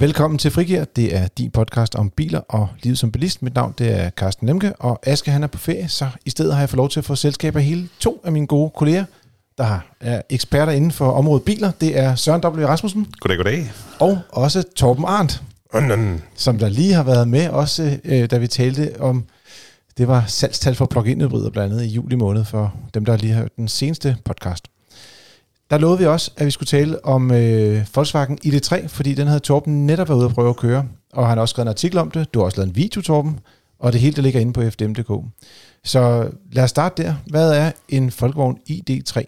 Velkommen til Frigir. Det er din podcast om biler og livet som bilist. Mit navn det er Carsten Lemke, og Aske han er på ferie, så i stedet har jeg fået lov til at få selskab af hele to af mine gode kolleger, der er eksperter inden for området biler. Det er Søren W. Rasmussen. Goddag, goddag. Og også Torben Arndt, som der lige har været med, også øh, da vi talte om, det var salgstal for plug-in hybrider blandt andet i juli måned, for dem, der lige har hørt den seneste podcast. Der lovede vi også, at vi skulle tale om øh, Volkswagen ID3, fordi den havde Torben netop været ude at prøve at køre, og han har også skrevet en artikel om det. Du har også lavet en video, Torben, og det hele der ligger inde på fdm.dk. Så lad os starte der. Hvad er en Volkswagen ID3?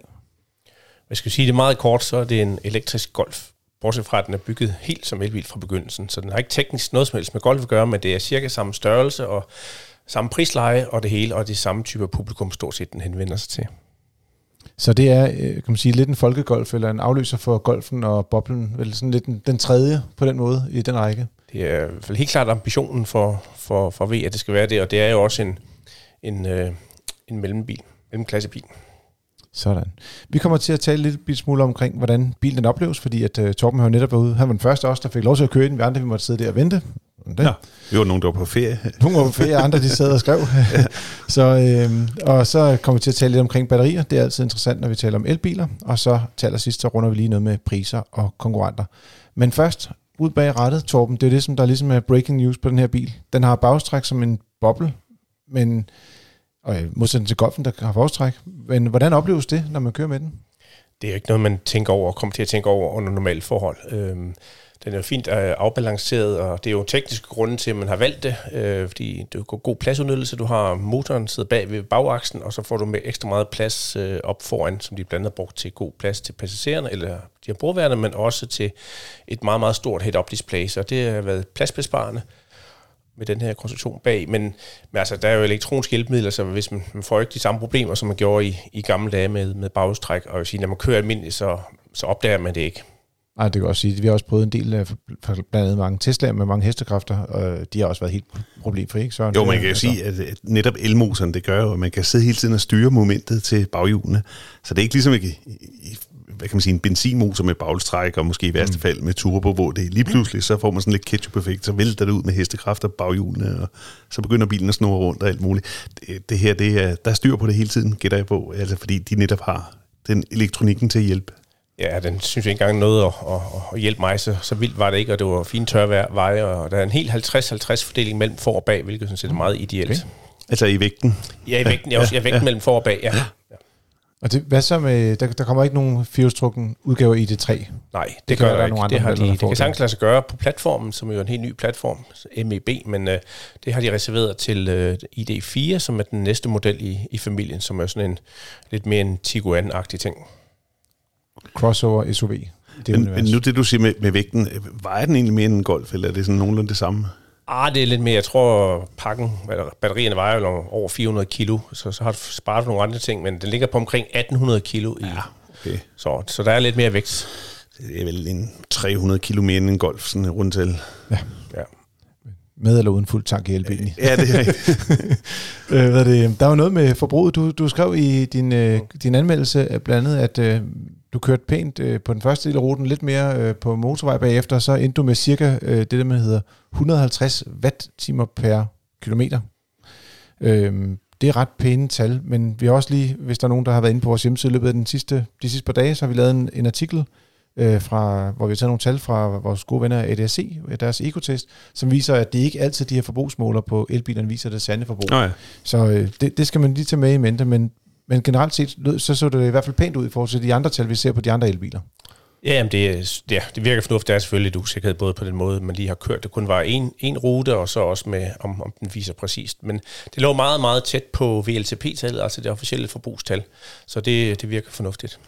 Jeg skal sige det meget kort, så er det en elektrisk Golf. Bortset fra, at den er bygget helt som elbil fra begyndelsen. Så den har ikke teknisk noget som helst med Golf at gøre, men det er cirka samme størrelse og samme prisleje og det hele, og det samme type publikum stort set, den henvender sig til. Så det er, øh, kan man sige, lidt en folkegolf, eller en afløser for golfen og boblen, vel sådan lidt den, den tredje på den måde i den række. Det er i hvert fald helt klart ambitionen for, for, for V, at det skal være det, og det er jo også en, en, øh, en mellembil, mellemklassebil. Sådan. Vi kommer til at tale lidt bit smule omkring, hvordan bilen den opleves, fordi at uh, Torben har jo netop været ude. Han var den første også, der fik lov til at køre den. Vi andre vi måtte sidde der og vente. Det. Ja, vi var nogen, der var på ferie. Nogle var på ferie, andre de sad og skrev. ja. så, øh, og så kommer vi til at tale lidt omkring batterier. Det er altid interessant, når vi taler om elbiler. Og så til allersidst, så runder vi lige noget med priser og konkurrenter. Men først, ud bag rettet, Torben, det er det, som der ligesom er breaking news på den her bil. Den har bagstræk som en boble, men og modsætning til golfen, der har forstræk. Men hvordan opleves det, når man kører med den? Det er ikke noget, man tænker over og kommer til at tænke over under normale forhold. Øhm, den er jo fint øh, afbalanceret, og det er jo tekniske grunde til, at man har valgt det, øh, fordi det er god pladsudnyttelse. Du har motoren sidder bag ved bagaksen, og så får du med ekstra meget plads øh, op foran, som de blandt andet brugt til god plads til passagererne, eller de har brugværende, men også til et meget, meget stort head-up display, så det har været pladsbesparende med den her konstruktion bag. Men, men altså, der er jo elektroniske hjælpemidler, så hvis man, man får ikke de samme problemer, som man gjorde i, i gamle dage med, med bagstræk, og jeg sige, når man kører almindeligt, så, så opdager man det ikke. Nej, det kan også sige, vi har også prøvet en del, blandt andet mange Tesla'er med mange hestekræfter, og de har også været helt problemfri, ikke? Søren, jo, man kan jo altså. sige, at netop elmotoren, det gør jo, at man kan sidde hele tiden og styre momentet til baghjulene. Så det er ikke ligesom i hvad kan man sige, en benzinmotor med bagstræk, og måske i værste mm. fald med turbo, hvor det lige pludselig, så får man sådan lidt ketchup-effekt, så vælter det ud med hestekræfter på baghjulene, og så begynder bilen at snurre rundt og alt muligt. Det, det her, det er, der er styr på det hele tiden, gætter jeg på, altså fordi de netop har den elektronikken til at hjælpe. Ja, den synes jeg ikke engang noget at, at, at hjælpe mig, så, så vildt var det ikke, og det var fint tørvejr, veje, og der er en helt 50-50 fordeling mellem for og bag, hvilket synes jeg er meget ideelt. Okay. Altså i vægten? Ja, i vægten, ja, også, ja, vægten ja. mellem for og bag, ja. ja. Og det, hvad så med, der, der kommer ikke nogen firehjulstrukken udgave i det 3? Nej, det, det gør der ikke. Det, har de, det kan sagtens lade sig gøre på platformen, som er jo en helt ny platform, MEB, men uh, det har de reserveret til uh, ID4, som er den næste model i, i familien, som er sådan en lidt mere en Tiguan-agtig ting. Crossover SUV. Det men, men nu det, du siger med, med vægten, vejer den egentlig mere end en Golf, eller er det sådan nogenlunde det samme? Ah, det er lidt mere. Jeg tror, pakken, batterierne vejer jo over 400 kilo, så, så har du sparet nogle andre ting, men den ligger på omkring 1800 kilo. I, ja, okay. så, så der er lidt mere vægt. Det er vel en 300 kilo mere end en Golf, sådan rundt til. Ja. ja. Med eller uden fuld tank i elbilen? Ja, det er rigtigt. øh, hvad det, der var noget med forbruget. Du, du skrev i din, øh, din anmeldelse blandt andet, at øh, du kørte pænt øh, på den første del af ruten, lidt mere øh, på motorvej bagefter, så endte du med cirka øh, det, der man hedder 150 watt-timer per kilometer. Øh, det er ret pæne tal, men vi har også lige, hvis der er nogen, der har været inde på vores hjemmeside i løbet af den sidste, de sidste par dage, så har vi lavet en, en artikel, øh, fra, hvor vi har taget nogle tal fra vores gode venner ADAC, deres ekotest, som viser, at det ikke altid de her forbrugsmåler på elbilerne viser det sande forbrug. Oh ja. Så øh, det, det skal man lige tage med i mente, men men generelt set, så så det i hvert fald pænt ud i forhold til de andre tal, vi ser på de andre elbiler. Ja, jamen det, ja, det virker fornuftigt. Der er selvfølgelig lidt usikkerhed både på den måde, man lige har kørt. Det kun var en, en rute, og så også med, om, om den viser præcist. Men det lå meget, meget tæt på VLTP-tallet, altså det officielle forbrugstal. Så det, det virker fornuftigt.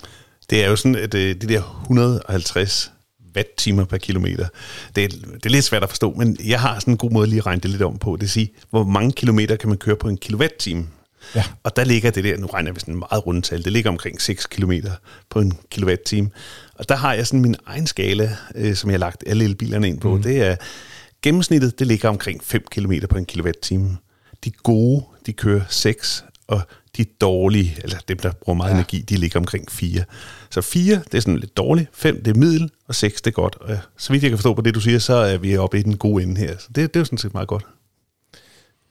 Det er jo sådan, at øh, det der 150 watt-timer per kilometer. Det er, det er lidt svært at forstå, men jeg har sådan en god måde lige at regne det lidt om på. Det vil sige, hvor mange kilometer kan man køre på en kilowatt-time? Ja. Og der ligger det der, nu regner vi sådan en meget rundtal, det ligger omkring 6 km på en kilowatt-time. Og der har jeg sådan min egen skala, øh, som jeg har lagt alle elbilerne ind på. Mm. Det er, gennemsnittet, det ligger omkring 5 km på en kilowatt-time. De gode, de kører 6, og de dårlige, eller dem, der bruger meget ja. energi, de ligger omkring 4. Så 4, det er sådan lidt dårligt, 5, det er middel, og 6, det er godt. Og så vidt jeg kan forstå på det, du siger, så er vi oppe i den gode ende her. Så det, det er jo sådan set meget godt.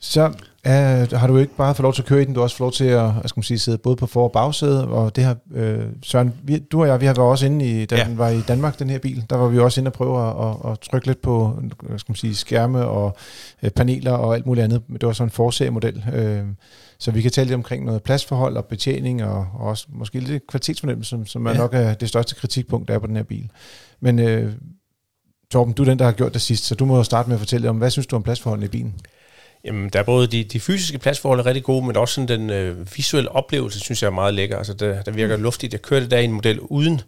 Så uh, har du ikke bare fået lov til at køre i den, du har også fået lov til at skal man sige, sidde både på for- og bagsæde, og det her, uh, Søren, vi, du og jeg, vi har været også inde i, da ja. den var i Danmark, den her bil, der var vi også inde og prøve at, at, at trykke lidt på skal man sige, skærme og uh, paneler og alt muligt andet. Det var sådan en forserie-model. Uh, så vi kan tale lidt omkring noget pladsforhold og betjening, og, og også måske lidt kvalitetsfornemmelse, som, som er ja. nok er det største kritikpunkt, der er på den her bil. Men uh, Torben, du er den, der har gjort det sidst, så du må starte med at fortælle om, hvad synes du om pladsforholdene i bilen? Jamen, der er både de, de fysiske pladsforhold er rigtig gode, men også sådan den øh, visuelle oplevelse, synes jeg er meget lækker. Altså, der, der virker mm. luftigt. Jeg kørte der i en model uden,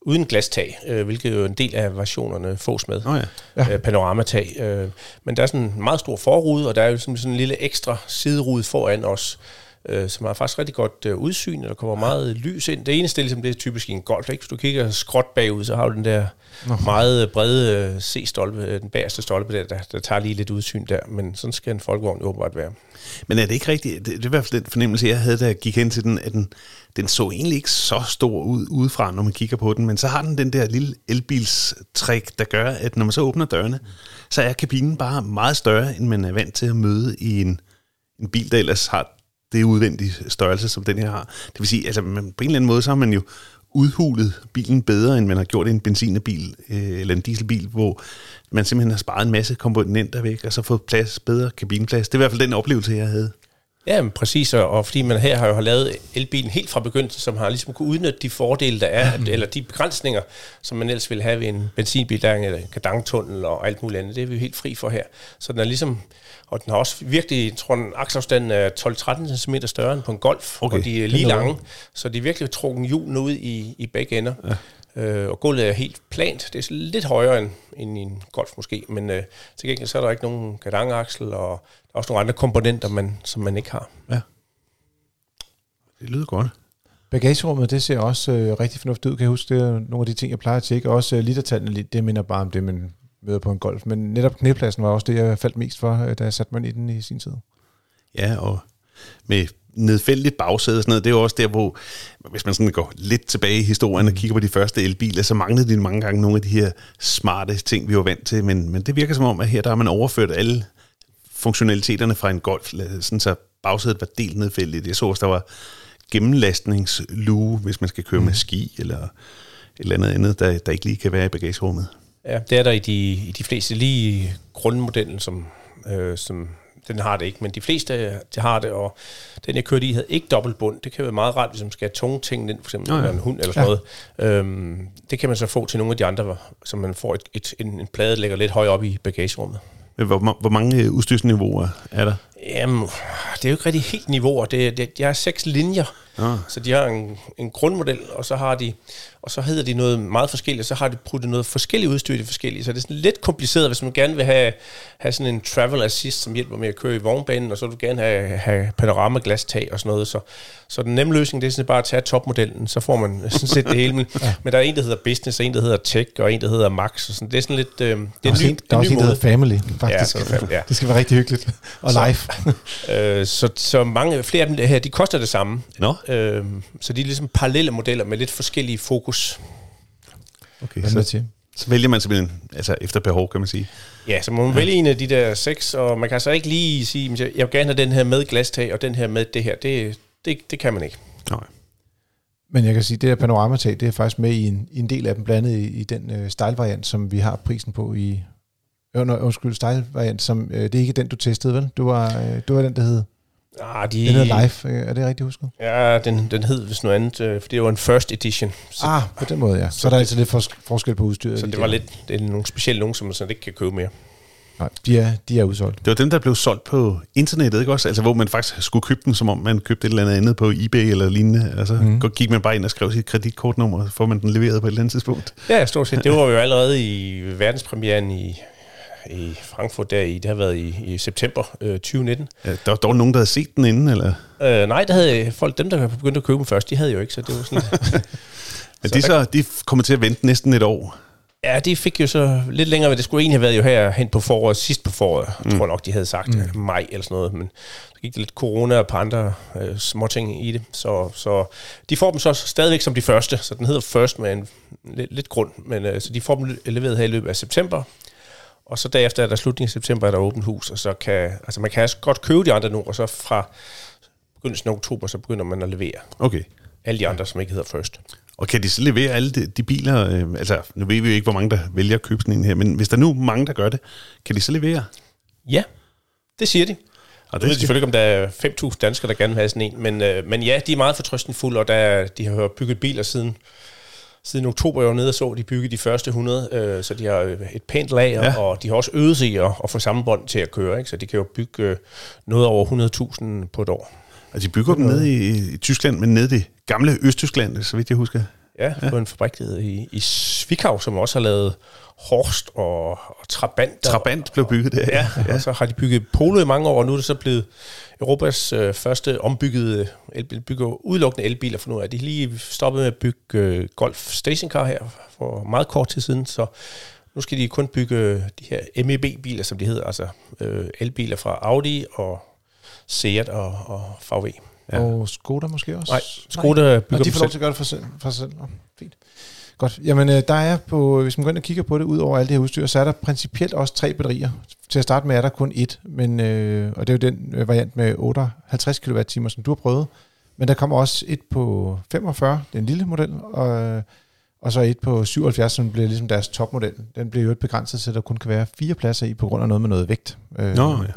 uden glastag, øh, hvilket jo en del af versionerne fås med. Oh ja. øh, panoramatag. Øh, men der er sådan en meget stor forrude, og der er jo sådan, sådan en lille ekstra siderude foran os, øh, som har faktisk rigtig godt øh, udsyn, og der kommer meget lys ind. Det eneste, ligesom, det er typisk i en Golf. Ikke? Hvis du kigger skråt bagud, så har du den der Nå. meget brede øh, C-stolpe, øh, den bagerste stolpe der, der, der tager lige lidt udsyn der. Men sådan skal en folkevogn åbenbart være. Men er det ikke rigtigt? Det, det er i hvert fald den fornemmelse, jeg havde, da jeg gik hen til den, at den, den så egentlig ikke så stor ud udefra, når man kigger på den, men så har den den der lille elbilstrik, der gør, at når man så åbner dørene, så er kabinen bare meget større, end man er vant til at møde i en, en bil, der ellers har det udvendige størrelse, som den her har. Det vil sige, altså man, på en eller anden måde, så har man jo udhulet bilen bedre, end man har gjort i en benzinbil øh, eller en dieselbil, hvor man simpelthen har sparet en masse komponenter væk, og så fået plads, bedre kabinplads. Det er i hvert fald den oplevelse, jeg havde. Ja, men præcis, og fordi man her har jo lavet elbilen helt fra begyndelsen, som har ligesom kunne udnytte de fordele, der er, eller de begrænsninger, som man ellers ville have ved en benzinbil, der er en kadangtunnel og alt muligt andet. Det er vi jo helt fri for her. Så den er ligesom, og den har også virkelig, jeg tror, den akselafstanden er 12-13 cm større end på en Golf, okay. og de er lige lange, så de er virkelig trukket hjulene ud i, i begge ender. Ja. Øh, og gulvet er helt plant. Det er lidt højere end, end i en Golf måske, men øh, til gengæld så er der ikke nogen kadangaksel, og der er også nogle andre komponenter, man, som man ikke har. Ja. Det lyder godt. Bagagerummet, det ser også øh, rigtig fornuftigt ud, kan jeg huske. Det er nogle af de ting, jeg plejer at tjekke. Også øh, litertallene, det minder bare om det, man møder på en golf. Men netop knæpladsen var også det, jeg faldt mest for, øh, da jeg satte mig i den i sin tid. Ja, og med nedfældigt bagsæde og sådan noget, det er jo også der, hvor hvis man sådan går lidt tilbage i historien og kigger på de første elbiler, så manglede de mange gange nogle af de her smarte ting, vi var vant til, men, men det virker som om, at her der har man overført alle funktionaliteterne fra en Golf, sådan så bagsædet var delt nedfældigt. Jeg så også, der var gennemlastningsluge, hvis man skal køre mm. med ski, eller et eller andet andet, der, der ikke lige kan være i bagagerummet. Ja, det er der i de, i de fleste, lige grundmodellen, som, øh, som den har det ikke, men de fleste de har det, og den jeg kørte i havde ikke dobbeltbund. Det kan være meget rart, hvis man skal have tunge ting ind, for eksempel oh, ja. en hund eller sådan ja. noget. Øhm, det kan man så få til nogle af de andre, så man får et, et, en, en plade, der ligger lidt højere op i bagagerummet. Hvor, hvor mange udstyrsniveauer er der? Jamen, det er jo ikke rigtig helt niveauer. Det, det, jeg har seks linjer, ah. så de har en, en grundmodel, og så har de og så hedder de noget meget forskelligt, så har de puttet noget forskelligt udstyr i det forskellige. Så det er sådan lidt kompliceret, hvis man gerne vil have, have sådan en travel assist, som hjælper med at køre i vognbanen, og så vil du gerne have, have panoramaglas-tag og sådan noget. Så, så den nemme løsning, det er sådan bare at tage topmodellen, så får man sådan set det hele. Men, ja. men der er en, der hedder Business, og en, der hedder Tech, og en, der hedder Max. Og sådan. Det er sådan lidt... Øh, det er, der er, ny, en, der er også en, der hedder Family, faktisk. Ja, så, ja. det skal være rigtig hyggeligt. Og så, live. øh, så, så mange, flere af dem her, de koster det samme. No. Øh, så de er ligesom parallelle modeller med lidt forskellige fokus. Okay, så, så vælger man simpelthen altså efter behov, kan man sige. Ja, så må man ja. vælge en af de der seks, og man kan så ikke lige sige, at jeg vil gerne have den her med glastag, og den her med det her. Det, det, det kan man ikke. Nej. Men jeg kan sige, at det der panoramatag, det er faktisk med i en, i en del af dem, blandet i, i den uh, style-variant, som vi har prisen på i... Øh, undskyld, style-variant, som, uh, det er ikke den, du testede, vel? Du var, uh, du var den, der hed... Ah, de, den hedder Live, er det rigtigt husket? Ja, den, den hed vist noget andet, øh, for det var en first edition. Så, ah, på den måde, ja. Så, så der er altså lidt forskel på udstyret. Så det var lidt, det er nogle specielle nogen, som man sådan ikke kan købe mere. Nej, de er, de er udsolgt. Det var dem, der blev solgt på internettet, ikke også? Altså, hvor man faktisk skulle købe den, som om man købte et eller andet andet på eBay eller lignende. Altså, mm. gik man bare ind og skrev sit kreditkortnummer, så får man den leveret på et eller andet tidspunkt. Ja, stort set. Det var jo allerede i verdenspremieren i i Frankfurt der i, det har været i, i september øh, 2019. Ja, der var dog nogen, der havde set den inden, eller? Øh, nej, der havde folk, dem der begyndte at købe den først, de havde jo ikke, så det var sådan... Men de, så, de kommer til at vente næsten et år. Ja, det fik jo så lidt længere, men det skulle egentlig have været jo her hen på foråret, sidst på foråret, mm. tror nok, de havde sagt, mm. maj eller sådan noget, men så gik det lidt corona og på andre øh, småting i det, så, så de får dem så stadigvæk som de første, så den hedder First med en lidt, lidt grund, men øh, så de får dem leveret her i løbet af september, og så derefter er der slutningen af september, er der åbent hus, og så kan, altså man kan godt købe de andre nu, og så fra begyndelsen af oktober, så begynder man at levere. Okay. Alle de andre, som ikke hedder First. Og kan de så levere alle de, de biler, øh, altså nu ved vi jo ikke, hvor mange der vælger at købe sådan en her, men hvis der nu er mange, der gør det, kan de så levere? Ja, det siger de. Og det ved selvfølgelig om der er 5.000 danskere, der gerne vil have sådan en, men, øh, men ja, de er meget fortrøstningsfulde, og der, de har bygget biler siden, siden oktober, jeg var nede og så, de byggede de første 100, øh, så de har et pænt lager, ja. og de har også øvet sig at, at få sammenbånd til at køre, ikke? så de kan jo bygge øh, noget over 100.000 på et år. Og de bygger dem nede i, i Tyskland, men nede i det gamle Østtyskland, så vidt jeg husker. Ja, ja. på en fabrik i, i Svikau, som også har lavet Horst og, og Trabant. Trabant blev bygget der. Ja, ja, og så har de bygget Polo i mange år, og nu er det så blevet Europas øh, første ombyggede elbil, bygger udelukkende elbiler for nu af. De lige stoppet med at bygge øh, Golf Stationcar her for meget kort tid siden, så nu skal de kun bygge de her MEB-biler, som de hedder, altså øh, elbiler fra Audi og Seat og, og VW. Ja. Og Skoda måske også? Nej, Skoda Nej. bygger og de får lov til at gøre det for sig, for selv. Oh, fint. Godt. Jamen, øh, der er på, hvis man går ind og kigger på det, ud over alle det her udstyr, så er der principielt også tre batterier. Til at starte med er der kun et, men, øh, og det er jo den øh, variant med 58 kWh, som du har prøvet. Men der kommer også et på 45, den lille model, og, og så et på 77, som bliver ligesom deres topmodel. Den bliver jo begrænset at der kun kan være fire pladser i, på grund af noget med noget vægt. Nå, ja.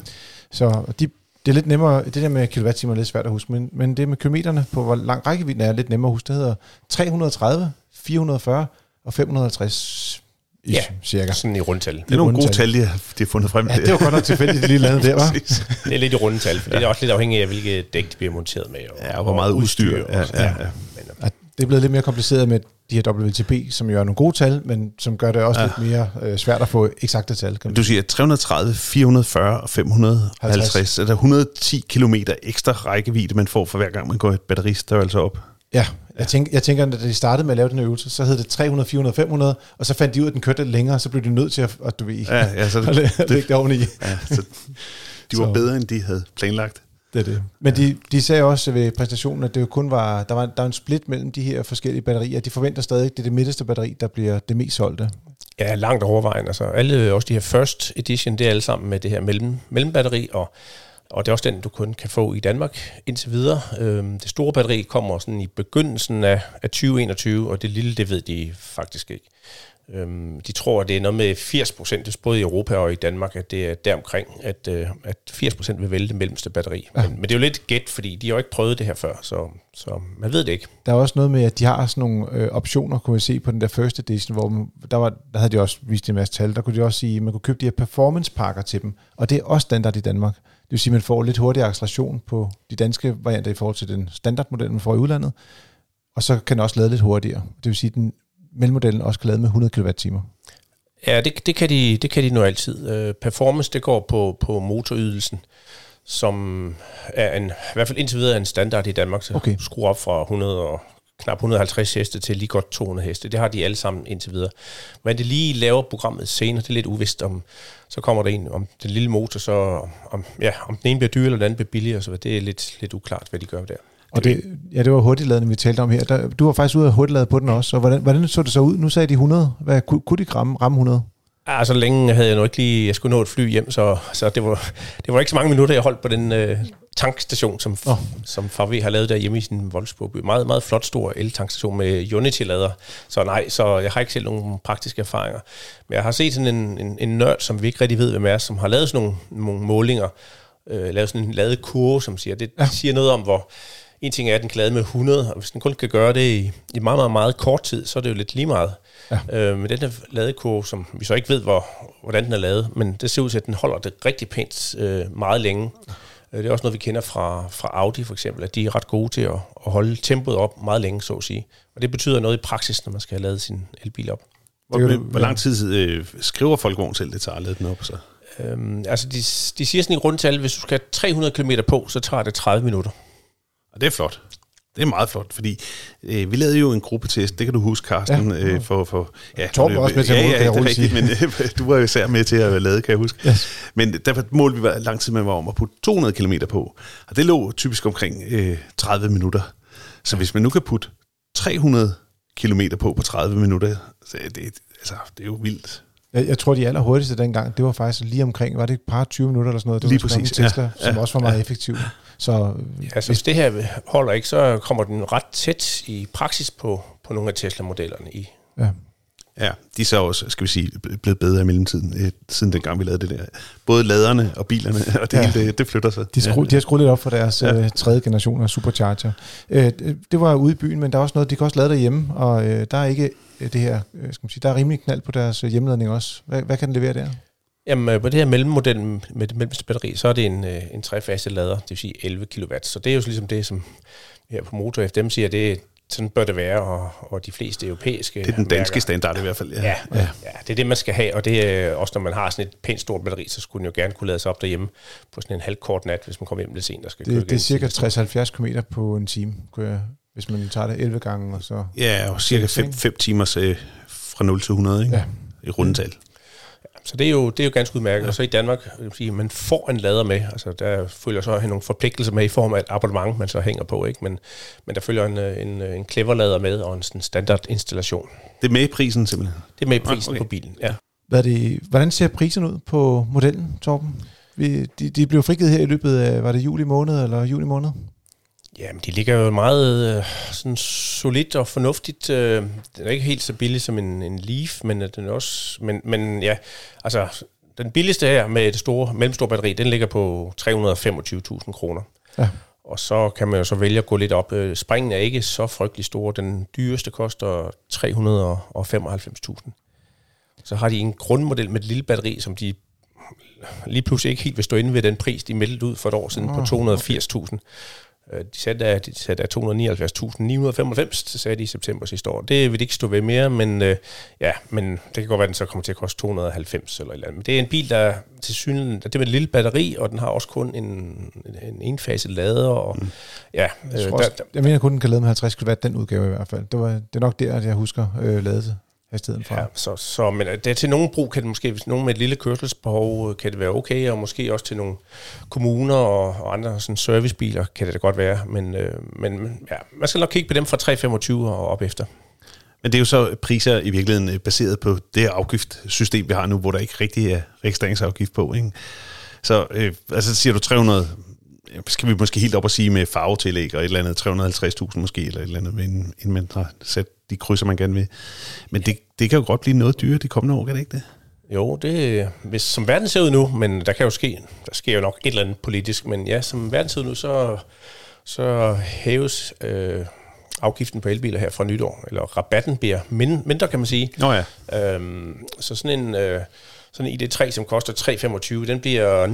Så de det er lidt nemmere, det der med kilowattimer er lidt svært at huske, men, men det med kilometerne på, hvor lang rækkevidden er, lidt nemmere at huske. Det hedder 330, 440 og 550 Ja, cirka. sådan i rundtal. Det er nogle gode tal, de har, de har fundet frem. Ja, det var godt nok tilfældigt, lige landet der, var. det er lidt i rundtal, for ja. det er også lidt afhængigt af, hvilke dæk de bliver monteret med. Og, ja, og hvor meget udstyr. udstyr ja, ja, ja, det er blevet lidt mere kompliceret med de her WTP, som jo er nogle gode tal, men som gør det også ja. lidt mere øh, svært at få eksakte tal. Kan du siger 330, 440 og 550. 50. Er der 110 km ekstra rækkevidde, man får for hver gang, man går et batteristørrelse op? Ja, jeg, tænker, jeg tænker, at da de startede med at lave den øvelse, så hed det 300, 400, 500, og så fandt de ud af, at den kørte lidt længere, så blev de nødt til at, at du ved, ja, ja, så det, det, lægge det oveni. Ja, så de var så. bedre, end de havde planlagt. Det er det. Men de, de sagde også ved præsentationen, at det jo kun var, der var, der var en split mellem de her forskellige batterier. De forventer stadig, at det er det midterste batteri, der bliver det mest solgte. Ja, langt overvejende. Altså, alle, også de her first edition, det er alle sammen med det her mellem, mellembatteri, og og det er også den, du kun kan få i Danmark indtil videre. Øhm, det store batteri kommer sådan i begyndelsen af, af 2021, og det lille, det ved de faktisk ikke. Øhm, de tror, at det er noget med 80 procent, både i Europa og i Danmark, at det er deromkring, at, øh, at 80 procent vil vælge det mellemste batteri. Ja. Men, men det er jo lidt gæt, fordi de har jo ikke prøvet det her før, så, så man ved det ikke. Der er også noget med, at de har sådan nogle øh, optioner, kunne vi se på den der første edition, hvor man, der, var, der havde de også vist en masse tal. Der kunne de også sige, at man kunne købe de her performance-pakker til dem, og det er også standard i Danmark. Det vil sige, at man får lidt hurtigere acceleration på de danske varianter i forhold til den standardmodel, man får i udlandet, og så kan den også lade lidt hurtigere. Det vil sige, at den mellemodellen også kan lade med 100 kWh. Ja, det, det, kan de, det kan de nu altid. Uh, performance, det går på, på motorydelsen, som er en, i hvert fald indtil videre en standard i Danmark, så okay. skruer op fra 100 og knap 150 heste til lige godt 200 heste. Det har de alle sammen indtil videre. Men det lige laver programmet senere, det er lidt uvist om, så kommer der en om den lille motor, så om, ja, om den ene bliver dyrere eller den anden bliver billigere, så det er lidt, lidt uklart, hvad de gør der. Og det, ja, det var hurtigladende, vi talte om her. Der, du var faktisk ude af hurtigladet på den også, og hvordan, hvordan så det så ud? Nu sagde de 100. Hvad, kunne, kunne de ramme, ramme 100? Ja, så længe havde jeg nu ikke lige, jeg skulle nå et fly hjem, så, så det, var, det var ikke så mange minutter, jeg holdt på den øh, tankstation, som, oh. som Farve har lavet der hjemme i sin Wolfsburg. Meget, meget flot stor el-tankstation med Unity-lader. Så nej, så jeg har ikke selv nogen praktiske erfaringer. Men jeg har set sådan en, en, en nørd, som vi ikke rigtig ved, hvem er, som har lavet sådan nogle, nogle målinger, øh, lavet sådan en lavet kurve, som siger, det ja. siger noget om, hvor, en ting er, at den kan lade med 100, og hvis den kun kan gøre det i, i meget, meget, meget kort tid, så er det jo lidt lige meget. Ja. Øh, med den her ladekurve, som vi så ikke ved, hvor, hvordan den er lavet, men det ser ud til, at den holder det rigtig pænt øh, meget længe. Øh, det er også noget, vi kender fra, fra Audi for eksempel, at de er ret gode til at, at holde tempoet op meget længe, så at sige. Og det betyder noget i praksis, når man skal have lavet sin elbil op. Hvor, det, hvor lang tid øh, skriver Folkevogn selv, det tager at lade den op? Så? Øhm, altså, de, de siger sådan i rundtal, hvis du skal have 300 km på, så tager det 30 minutter. Og det er flot. Det er meget flot, fordi øh, vi lavede jo en gruppetest, det kan du huske, Carsten, ja. øh, for... for ja, Torben var også med til at måle, ja, ja, det er rigtigt, men øh, du var jo især med til at lade, kan jeg huske. Yes. Men derfor målte vi, hvor lang tid man var om at putte 200 km på, og det lå typisk omkring øh, 30 minutter. Så hvis man nu kan putte 300 km på på 30 minutter, så det, altså, det er jo vildt. Jeg, jeg tror, de allerhurtigste dengang, det var faktisk lige omkring, var det et par 20 minutter eller sådan noget? Det lige var præcis, Tesla, ja, som ja, også var meget ja. effektiv. Så, ja, altså, hvis det her holder ikke, så kommer den ret tæt i praksis på, på nogle af Tesla-modellerne i. Ja. Ja, de er så også, skal vi sige, blevet bedre i mellemtiden, øh, siden dengang vi lavede det der. Både laderne og bilerne, og det ja. hele, det, det flytter sig. De, skru, ja. de har skruet lidt op for deres ja. øh, tredje generation af Supercharger. Øh, det var ude i byen, men der er også noget, de kan også lade derhjemme, og øh, der er ikke det her, øh, skal man sige, der er rimelig knald på deres hjemmeladning også. Hvad, hvad kan den levere der? Jamen, på det her mellemmodel med det mellemste batteri, så er det en, en trefase lader, det vil sige 11 kW. Så det er jo ligesom det, som her på Motor dem siger, det er sådan bør det være, og, og de fleste europæiske Det er den danske mærker. standard i hvert fald, ja. Ja, ja. ja. det er det, man skal have, og det er også, når man har sådan et pænt stort batteri, så skulle den jo gerne kunne lade sig op derhjemme på sådan en halvkort nat, hvis man kommer hjem lidt sent og skal det, køre Det er cirka 60-70 km på en time, kunne jeg, hvis man tager det 11 gange. Og så ja, og cirka 5 timer øh, fra 0 til 100 ikke? Ja. i rundetal. Så det er jo, det er jo ganske udmærket. Ja. Og så i Danmark, sige, man får en lader med. Altså, der følger så nogle forpligtelser med i form af et abonnement, man så hænger på. Ikke? Men, men der følger en, en, en clever lader med og en sådan standard installation. Det er med i prisen simpelthen? Det er med i prisen okay. på bilen, ja. Hvad det, hvordan ser prisen ud på modellen, Torben? Vi, de, de blev frigivet her i løbet af, var det juli måned eller juli måned? Jamen, de ligger jo meget øh, sådan solidt og fornuftigt. Øh, den er ikke helt så billig som en, en Leaf, men øh, den er også... Men, men ja, altså, den billigste her med det store, mellemstore batteri, den ligger på 325.000 kroner. Ja. Og så kan man jo så vælge at gå lidt op. Øh, springen er ikke så frygtelig stor. Den dyreste koster 395.000. Så har de en grundmodel med et lille batteri, som de lige pludselig ikke helt vil stå inde ved den pris, de meldte ud for et år siden på 280.000. Øh, de satte af, de satte af 279.995, sagde de i september sidste år. Det vil de ikke stå ved mere, men øh, ja, men det kan godt være, at den så kommer til at koste 290 eller et eller andet. Men det er en bil, der til synen, det med et lille batteri, og den har også kun en, en enfaset lader. Og, mm. ja, jeg, øh, også, der, jeg mener kun, den kan lade med 50 kW, den udgave i hvert fald. Det, var, det er nok der, at jeg husker øh, ladet hastigheden fra. Ja, så, så, men det er til nogen brug kan det måske, hvis nogen med et lille kørselsbehov, kan det være okay, og måske også til nogle kommuner og, og andre sådan servicebiler kan det da godt være, men, øh, men ja, man skal nok kigge på dem fra 325 og op efter. Men det er jo så priser i virkeligheden øh, baseret på det afgiftssystem, vi har nu, hvor der ikke rigtig er registreringsafgift på. Ikke? Så øh, altså siger du 300, skal vi måske helt op og sige med farvetillæg og et eller andet 350.000 måske, eller et eller andet, inden, inden man har sat de krydser, man gerne vil. Men det, det kan jo godt blive noget dyre de kommende år, kan det ikke det? Jo, det, hvis, som verden ser ud nu, men der kan jo ske, der sker jo nok et eller andet politisk, men ja, som verden ser ud nu, så, så hæves øh, afgiften på elbiler her fra nytår, eller rabatten bliver mind, mindre, kan man sige. Nå ja. Øhm, så sådan en, øh, sådan en ID3, som koster 3,25, den bliver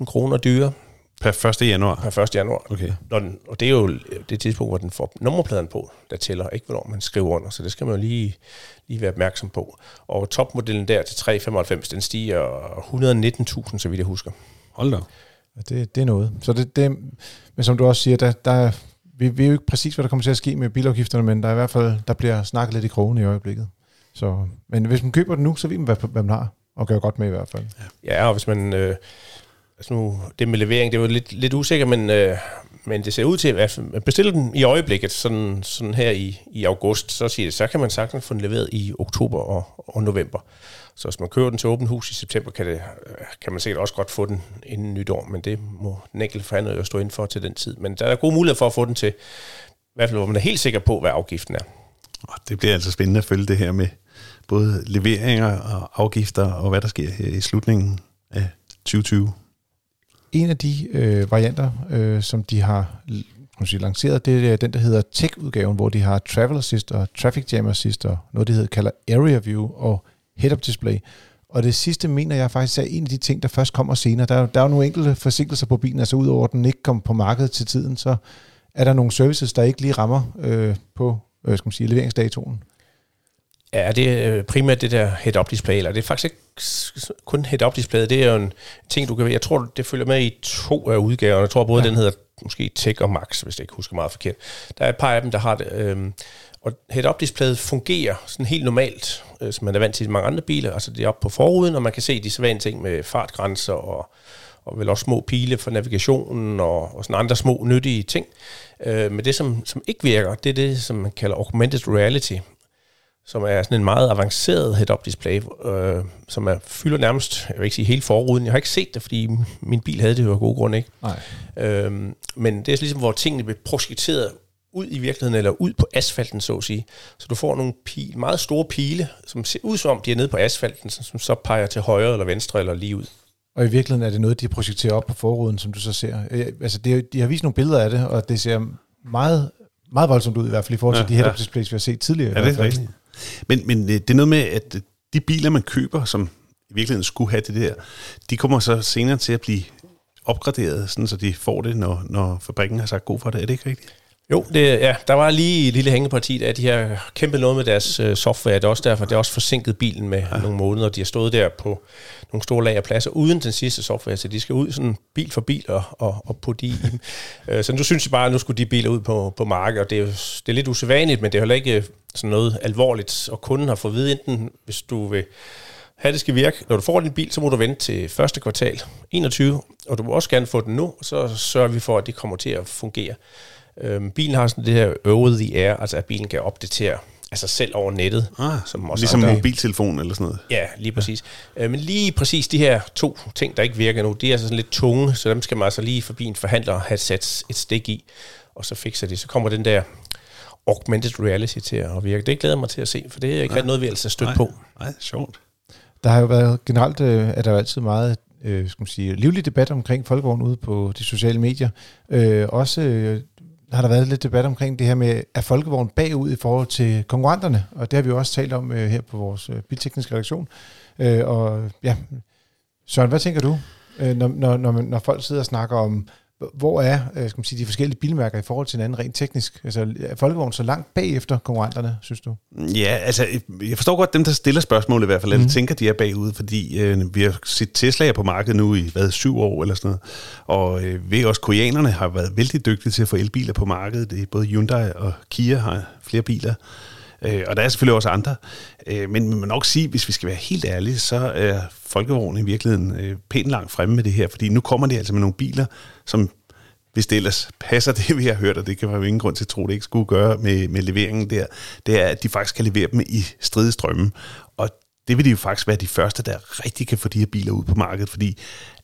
49.000 kroner dyrere. Per 1. januar? Per 1. januar. Okay. Når den, og det er jo det tidspunkt, hvor den får nummerpladen på, der tæller, ikke hvornår man skriver under, så det skal man jo lige, lige være opmærksom på. Og topmodellen der til 395, den stiger 119.000, så vidt jeg husker. Hold da. Ja, det, det er noget. Så det, det, men som du også siger, der, der, vi ved jo ikke præcis, hvad der kommer til at ske med bilafgifterne, men der er i hvert fald, der bliver snakket lidt i krogen i øjeblikket. Så, men hvis man køber den nu, så ved man, hvad, hvad man har, og gør godt med i hvert fald. Ja, ja og hvis man... Øh, altså nu, det med levering, det var lidt, lidt usikkert, men, øh, men det ser ud til, at bestille den i øjeblikket, sådan, sådan her i, i august, så siger det, så kan man sagtens få den leveret i oktober og, og november. Så hvis man kører den til åben hus i september, kan, det, øh, kan man sikkert også godt få den inden nytår, men det må den enkelte forhandler jo stå ind for til den tid. Men der er gode muligheder for at få den til, i hvert fald hvor man er helt sikker på, hvad afgiften er. Det bliver altså spændende at følge det her med både leveringer og afgifter, og hvad der sker her i slutningen af 2020. En af de øh, varianter, øh, som de har sige, lanceret, det er den, der hedder Tech-udgaven, hvor de har Travel Assist og Traffic Jam Assist og noget, de hedder, kalder Area View og Head-Up Display. Og det sidste mener jeg faktisk er en af de ting, der først kommer senere. Der, der er jo nogle enkelte forsinkelser på bilen, altså udover at den ikke kom på markedet til tiden, så er der nogle services, der ikke lige rammer øh, på øh, skal man sige, leveringsdatoen. Ja, det er øh, primært det der head-up display, eller det er faktisk ikke kun head-up display, det er jo en ting, du kan Jeg tror, det følger med i to af udgaverne. Jeg tror både ja. den hedder måske Tech og Max, hvis jeg ikke husker meget forkert. Der er et par af dem, der har det. Øh, og head-up displayet fungerer sådan helt normalt, øh, som man er vant til i mange andre biler. Altså det er oppe på forruden, og man kan se de sædvanlige ting med fartgrænser og, og vel også små pile for navigationen og, og sådan andre små nyttige ting. Øh, men det, som, som ikke virker, det er det, som man kalder augmented reality, som er sådan en meget avanceret head-up display, øh, som er, fylder nærmest, jeg vil ikke sige hele forruden. Jeg har ikke set det, fordi min bil havde det jo af gode grunde ikke. Nej. Øh, men det er ligesom, hvor tingene bliver projekteret ud i virkeligheden, eller ud på asfalten, så at sige. Så du får nogle pile, meget store pile, som ser ud som om, de er nede på asfalten, som så peger til højre eller venstre eller lige ud. Og i virkeligheden er det noget, de projekterer op på forruden, som du så ser. Øh, Altså, det, de har vist nogle billeder af det, og det ser meget, meget voldsomt ud, i hvert fald i forhold til Ja, de head-up ja. displays, vi har set tidligere. Ja, det er rigtigt. Men, men øh, det er noget med, at øh, de biler, man køber, som i virkeligheden skulle have det der, de kommer så senere til at blive opgraderet, sådan så de får det, når, når fabrikken har sagt god for det. Er det ikke rigtigt? Jo, det, ja, der var lige et lille hængeparti af de her kæmpe noget med deres øh, software. Det er også derfor, det er også forsinket bilen med ja. nogle måneder. De har stået der på nogle store lagerpladser uden den sidste software, så de skal ud sådan bil for bil og, og, og putte i dem. Øh, så nu synes jeg bare, at nu skulle de biler ud på, på markedet, og det er, det er lidt usædvanligt, men det er heller ikke sådan noget alvorligt, og kunden har fået at vide enten, hvis du vil have det skal virke. Når du får din bil, så må du vente til første kvartal 21, og du må også gerne få den nu, og så sørger vi for, at det kommer til at fungere. Øhm, bilen har sådan det her over the air, altså at bilen kan opdatere altså selv over nettet. Ah, som også ligesom en andre- mobiltelefon eller sådan noget. Ja, lige præcis. Ja. Øh, men lige præcis de her to ting, der ikke virker nu, de er altså sådan lidt tunge, så dem skal man altså lige forbi en forhandler have sat et stik i, og så fikser det. Så kommer den der augmented reality til at virke. Det glæder jeg mig til at se, for det er ikke rigtig noget, vi er stødt Nej. på. Nej, sjovt. Der har jo været generelt, øh, er der jo altid meget øh, skal man sige, livlig debat omkring folkevogn ude på de sociale medier. Øh, også øh, har der været lidt debat omkring det her med, er folkevogn bagud i forhold til konkurrenterne? Og det har vi jo også talt om øh, her på vores øh, biltekniske redaktion. Øh, og ja, Søren, hvad tænker du, øh, når, når, når, når folk sidder og snakker om, hvor er øh, skal man sige, de forskellige bilmærker i forhold til hinanden rent teknisk? Altså, er folkevogn så langt bagefter konkurrenterne, synes du? Ja, altså, jeg forstår godt dem, der stiller spørgsmål i hvert fald, eller Mhm. tænker, de er bagud, fordi øh, vi har set Tesla'er på markedet nu i, hvad, syv år eller sådan noget, og øh, ved også koreanerne har været vældig dygtige til at få elbiler på markedet. Det er både Hyundai og Kia har flere biler, øh, og der er selvfølgelig også andre. Øh, men man må nok sige, hvis vi skal være helt ærlige, så er folkevognen i virkeligheden øh, pænt langt fremme med det her, fordi nu kommer de altså med nogle biler, som hvis det ellers passer det, vi har hørt, og det kan være jo ingen grund til at tro, det ikke skulle gøre med, med leveringen der, det er, at de faktisk kan levere dem i stridestrømme. Og det vil de jo faktisk være de første, der rigtig kan få de her biler ud på markedet, fordi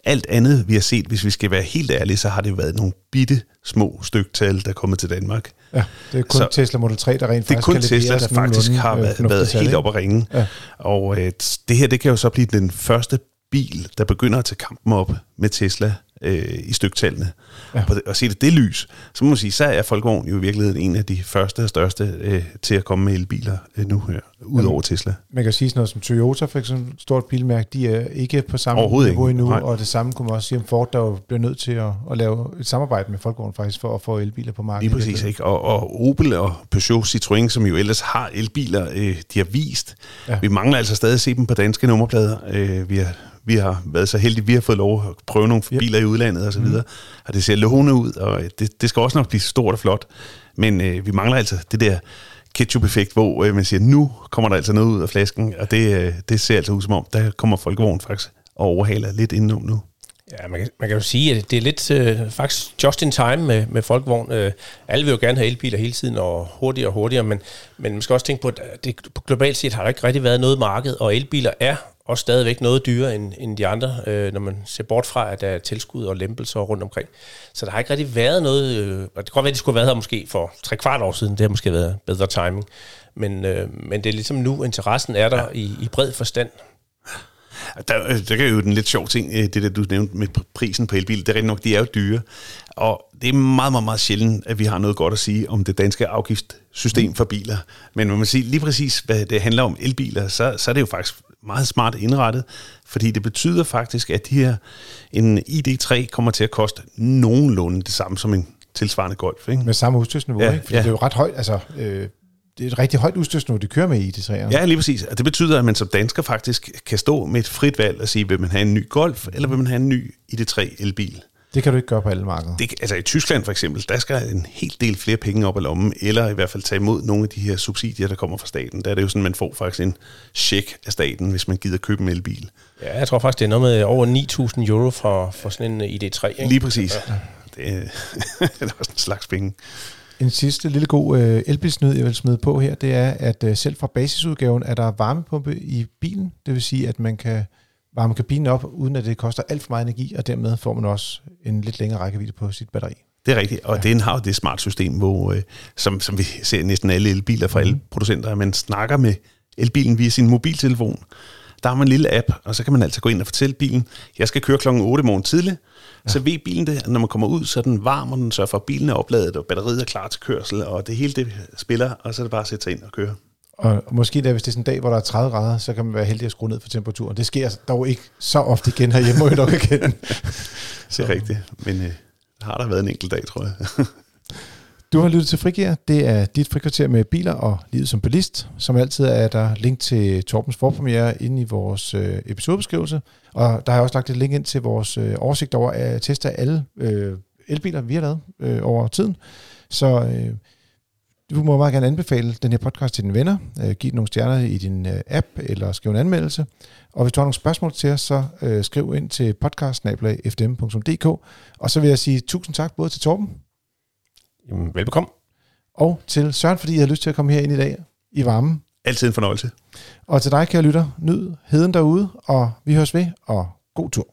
alt andet, vi har set, hvis vi skal være helt ærlige, så har det jo været nogle bitte små styktal, der er kommet til Danmark. Ja, det er kun Så- Tesla Model 3, der rent Det er faktisk kun Tesla, der faktisk har øh, været, været helt op at ringe. Ja. Og øh, det her, det kan jo så blive den første bil, der begynder at tage kampen op med Tesla øh, i styktallene. Ja. Ja. Og, og se det det lys, så må man sige, så er Folkevogn jo i virkeligheden en af de første og største øh, til at komme med elbiler øh, nu her, ud over Tesla. Man kan sige sådan noget som Toyota, for eksempel, stort bilmærke, de er ikke på samme niveau endnu, Nej. og det samme kunne man også sige om Ford, der jo bliver nødt til at, at lave et samarbejde med Folkevogn faktisk, for at få elbiler på markedet. Lige præcis, ikke? Og, og Opel og Peugeot Citroën, som jo ellers har elbiler, øh, de har vist. Ja. Ja. Vi mangler altså stadig at se dem på danske nummerplader. Øh, vi, har, vi har været så heldige, vi har fået lov at prøve nogle Yep. biler i udlandet og så videre. Og det ser lovende ud, og det, det skal også nok blive stort og flot. Men øh, vi mangler altså det der ketchup-effekt, hvor øh, man siger, nu kommer der altså noget ud af flasken, og det, øh, det ser altså ud som om, der kommer folkevognen faktisk og overhaler lidt indenom nu. Ja, man kan, man kan jo sige, at det er lidt øh, faktisk just in time med, med folkevogn. Øh, alle vil jo gerne have elbiler hele tiden, og hurtigere og hurtigere, men, men man skal også tænke på, at det, på globalt set har der ikke rigtig været noget marked, og elbiler er også stadigvæk noget dyrere end, end de andre, øh, når man ser bort fra, at der er tilskud og lempelser rundt omkring. Så der har ikke rigtig været noget, øh, og det kan godt være, at de skulle have været her måske for tre kvart år siden, det har måske været bedre timing, men, øh, men det er ligesom nu, interessen er der ja. i, i bred forstand. Der, øh, der kan jo den lidt sjov ting, øh, det der du nævnte med pr- prisen på elbil, det er rigtig nok, de er jo dyre. Og det er meget, meget, meget sjældent, at vi har noget godt at sige om det danske afgiftssystem for biler. Men man må sige lige præcis, hvad det handler om elbiler, så, så er det jo faktisk meget smart indrettet, fordi det betyder faktisk, at de her, en ID3 kommer til at koste nogenlunde det samme som en tilsvarende Golf. Ikke? Med samme udstyrsniveau, Ja, ikke? Fordi ja. det er jo ret højt, altså... Øh, det er et rigtig højt udstyrsniveau, de kører med i de træer. Ja, lige præcis. Og det betyder, at man som dansker faktisk kan stå med et frit valg og sige, vil man have en ny Golf, eller vil man have en ny ID3 elbil? Det kan du ikke gøre på alle markeder. Det, altså i Tyskland for eksempel, der skal en helt del flere penge op i lommen, eller i hvert fald tage imod nogle af de her subsidier, der kommer fra staten. Der er det jo sådan, man får faktisk en check af staten, hvis man gider købe en elbil. Ja, jeg tror faktisk, det er noget med over 9.000 euro for, for sådan en ID3. Ikke? Lige præcis. Ja. Det, er, det er også en slags penge. En sidste lille god øh, elbilsnyd, jeg vil smide på her, det er, at øh, selv fra basisudgaven er der varmepumpe i bilen. Det vil sige, at man kan varme kabinen op, uden at det koster alt for meget energi, og dermed får man også en lidt længere rækkevidde på sit batteri. Det er rigtigt, og ja. den har jo det smart system, hvor, øh, som, som vi ser næsten alle elbiler fra alle producenter, at man snakker med elbilen via sin mobiltelefon. Der har man en lille app, og så kan man altså gå ind og fortælle bilen, jeg skal køre klokken 8 morgen tidligt, ja. så ved bilen det, når man kommer ud, så er den varm, og den sørger for, at bilen er opladet, og batteriet er klar til kørsel, og det hele det spiller, og så er det bare at sætte sig ind og køre. Og måske da, hvis det er sådan en dag, hvor der er 30 grader, så kan man være heldig at skrue ned for temperaturen. Det sker dog ikke så ofte igen herhjemme, må jeg nok erkende. det er rigtigt, men øh, har der været en enkelt dag, tror jeg. du har lyttet til Frigir. Det er dit frikvarter med biler og livet som bilist. Som altid er der link til Torbens forpremiere inde i vores øh, episodebeskrivelse. Og der har jeg også lagt et link ind til vores øh, oversigt over at teste alle øh, elbiler, vi har lavet øh, over tiden. Så øh, du må meget gerne anbefale den her podcast til dine venner. Øh, giv nogle stjerner i din øh, app, eller skriv en anmeldelse. Og hvis du har nogle spørgsmål til os, så øh, skriv ind til podcast Og så vil jeg sige tusind tak både til Torben. Jamen, velbekomme. Og til Søren, fordi jeg har lyst til at komme her ind i dag i varmen. Altid en fornøjelse. Og til dig, kære lytter, nyd heden derude, og vi høres ved, og god tur.